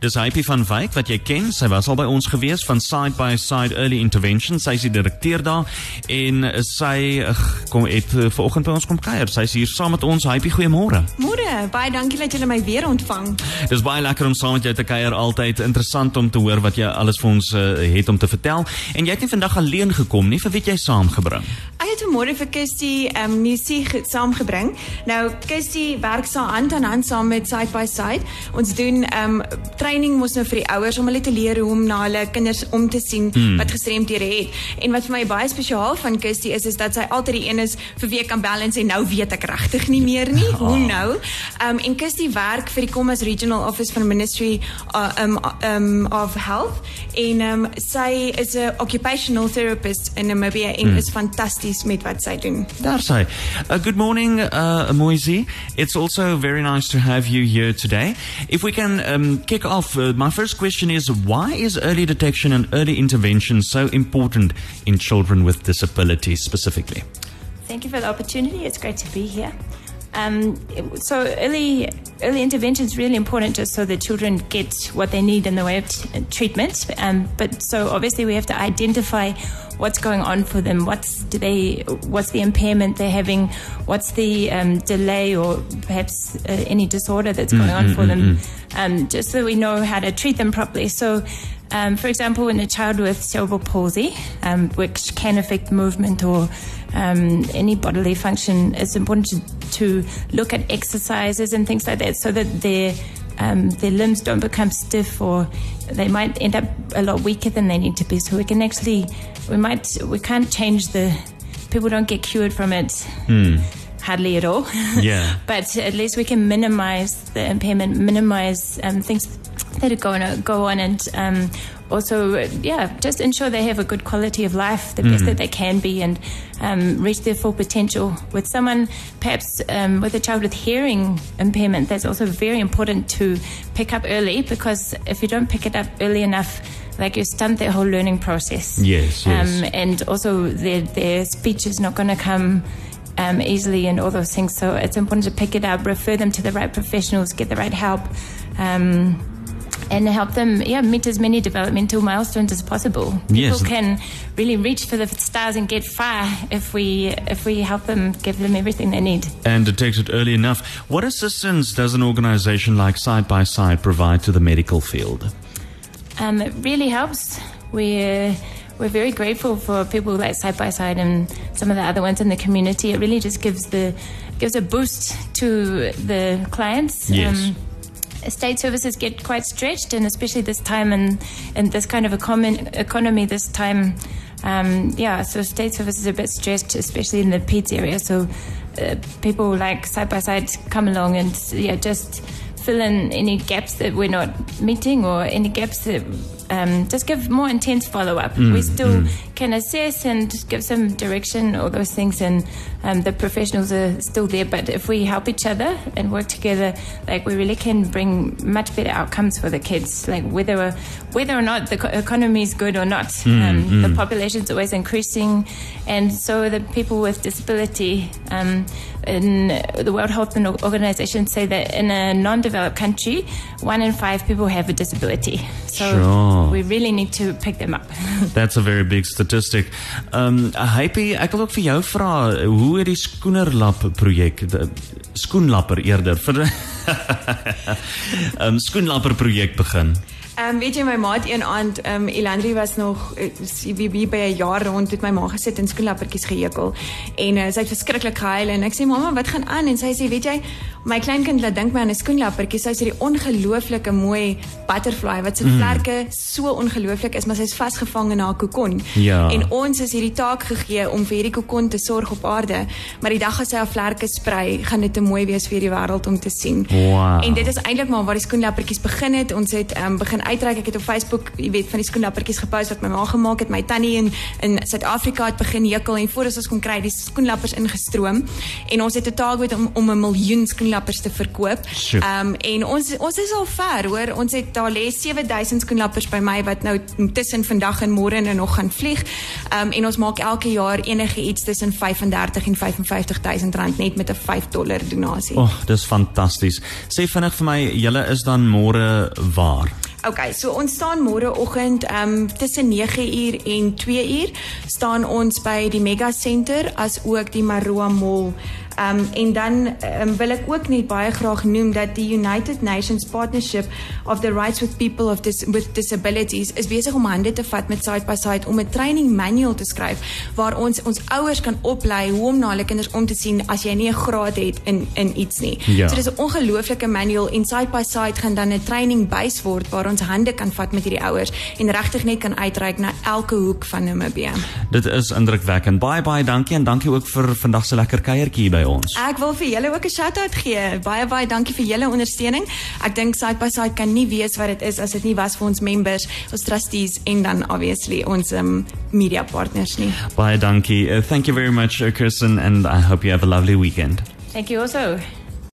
Dis Hypie van Wyk wat jy ken. Sy was al by ons gewees van Side by Side Early Intervention. Sy is die direkteur daar en sy kom het uh, vanoggend by ons kom kuier. Sy is hier saam met ons. Hypie, goeiemôre. Môre, baie dankie dat julle my weer ontvang. Dis baie lekker om saam met jou te kuier. Altyd interessant om te hoor wat jy alles vir ons uh, het om te vertel. En jy het nie vandag alleen gekom nie. Vir wie het jy saamgebring? Het môre vir Kirsty um musiek saamgebring. Nou Kirsty werk saam hand aan hand saam met Side by Side. Ons doen um training mos nou vir die ouers om hulle te leer hoe om na hulle kinders om te sien mm. wat gestremdhede het. En wat vir my baie spesiaal van Kirsty is is dat sy altyd die een is vir wie ek kan bel en sê nou weet ek regtig nie meer nie. Hoe nou? Um en Kirsty werk vir die Kommas Regional Office van Ministry uh, um um of Health en um sy is 'n occupational therapist in Namibia en mm. is fantasties met wat sy doen. Daar sê. Uh, good morning, uh, Moisey. It's also very nice to have you here today. If we can um, kick off off, uh, my first question is why is early detection and early intervention so important in children with disabilities specifically? Thank you for the opportunity. It's great to be here. Um, so early early intervention is really important just so the children get what they need in the way of t- treatment. Um, but so obviously we have to identify what's going on for them. What's do they? What's the impairment they're having? What's the um, delay or perhaps uh, any disorder that's going mm-hmm, on for them? Mm-hmm. Um, just so we know how to treat them properly. So. Um, for example, in a child with cerebral palsy, um, which can affect movement or um, any bodily function, it's important to, to look at exercises and things like that so that their um, their limbs don't become stiff or they might end up a lot weaker than they need to be. So we can actually, we might, we can't change the, people don't get cured from it. Mm. Hardly at all. Yeah. but at least we can minimize the impairment, minimize um, things that are going to go on and um, also, yeah, just ensure they have a good quality of life, the mm. best that they can be, and um, reach their full potential. With someone, perhaps um, with a child with hearing impairment, that's also very important to pick up early because if you don't pick it up early enough, like you stunt their whole learning process. Yes, yes. Um, and also, their, their speech is not going to come. Um, easily and all those things. So it's important to pick it up, refer them to the right professionals, get the right help. Um, and help them yeah meet as many developmental milestones as possible. People yes. can really reach for the stars and get far if we if we help them give them everything they need. And detect it early enough. What assistance does an organization like Side by Side provide to the medical field? Um, it really helps. We uh, we're very grateful for people like Side by Side and some of the other ones in the community. It really just gives the gives a boost to the clients. Yes. Um, state services get quite stretched, and especially this time and in this kind of econ- economy, this time, um, yeah, so state services are a bit stretched, especially in the PEDS area. So uh, people like side by side come along and yeah, just fill in any gaps that we're not meeting or any gaps that um, just give more intense follow up. Mm, we still mm. can assess and give some direction, all those things, and um, the professionals are still there. But if we help each other and work together, like we really can bring much better outcomes for the kids. Like whether whether or not the economy is good or not, mm, um, the mm. population is always increasing, and so the people with disability. Um, in the World Health Organization say that in a non-developed country, one in five people have a disability. So sure. we really need to pick them up. That's a very big statistic. Um Hypie, ek wil ook vir jou vra hoe het die skoenerlap projek skoenlapper eerder vir um skoenlapper projek begin? Ehm um, weet jy my maat een aand ehm um, Elandri was nog uh, wie wie by 'n jaar rond het my ma gesit en skoenlappertjies gehekel en uh, sy het verskriklik gehuil en ek sê mamma wat gaan aan en sy sê weet jy my kleinkind laat dink my aan 'n skoenlappertjie sy sê die ongelooflike mooi butterfly wat se mm. vlerke so ongelooflik is maar sy's vasgevang in haar kokon ja. en ons is hierdie taak gegee om vir hierdie kokon te sorg op aarde maar die dag as sy haar vlerke sprei gaan dit te mooi wees vir die wêreld om te sien wow. en dit is eintlik maar waar die skoenlappertjies begin het ons het ehm um, begin uitreik. Ek het op Facebook, jy weet, van die skoenlappertjies gepost wat my ma gemaak het. My tannie in in Suid-Afrika het begin hekel en voor ons kon kry die skoenlappers ingestroom en ons het 'n target om om 'n miljoen skoenlappers te verkoop. Ehm um, en ons ons is al ver, hoor. Ons het daar lê 7000 skoenlappers by my wat nou tussen vandag en môre en nog gaan vlieg. Ehm um, en ons maak elke jaar enige iets tussen 35 en 55000 rand net met 'n 5 dollar donasie. O, oh, dis fantasties. Sê vinnig vir my, julle is dan môre waar? Okay, so ons staan môreoggend um, tussen 9uur en 2uur staan ons by die Mega Center as ook die Maroa Mall. Um, en dan um, wil ek ook net baie graag noem dat die United Nations Partnership of the Rights with People of Dis with Disabilities is besig om hande te vat met Side by Side om 'n training manual te skryf waar ons ons ouers kan oplei hoe om na hulle kinders om te sien as jy nie 'n graad het in in iets nie. Ja. So dis 'n ongelooflike manual en Side by Side gaan dan 'n training bys word waar ons hande kan vat met hierdie ouers en regtig net kan uitreik na elke hoek van Namibië. Dit is indrukwekkend. Baie baie dankie en dankie ook vir vandag se lekker kuiertjie by ons. Ek wil vir julle ook 'n shout-out gee. Baie baie dankie vir julle ondersteuning. Ek dink Side by Side kan nie weet wat dit is as dit nie was vir ons members, ons trustees en dan obviously ons um, media partners nie. Baie dankie. Uh, thank you very much, uh, Kirsten, and I hope you have a lovely weekend. Thank you also.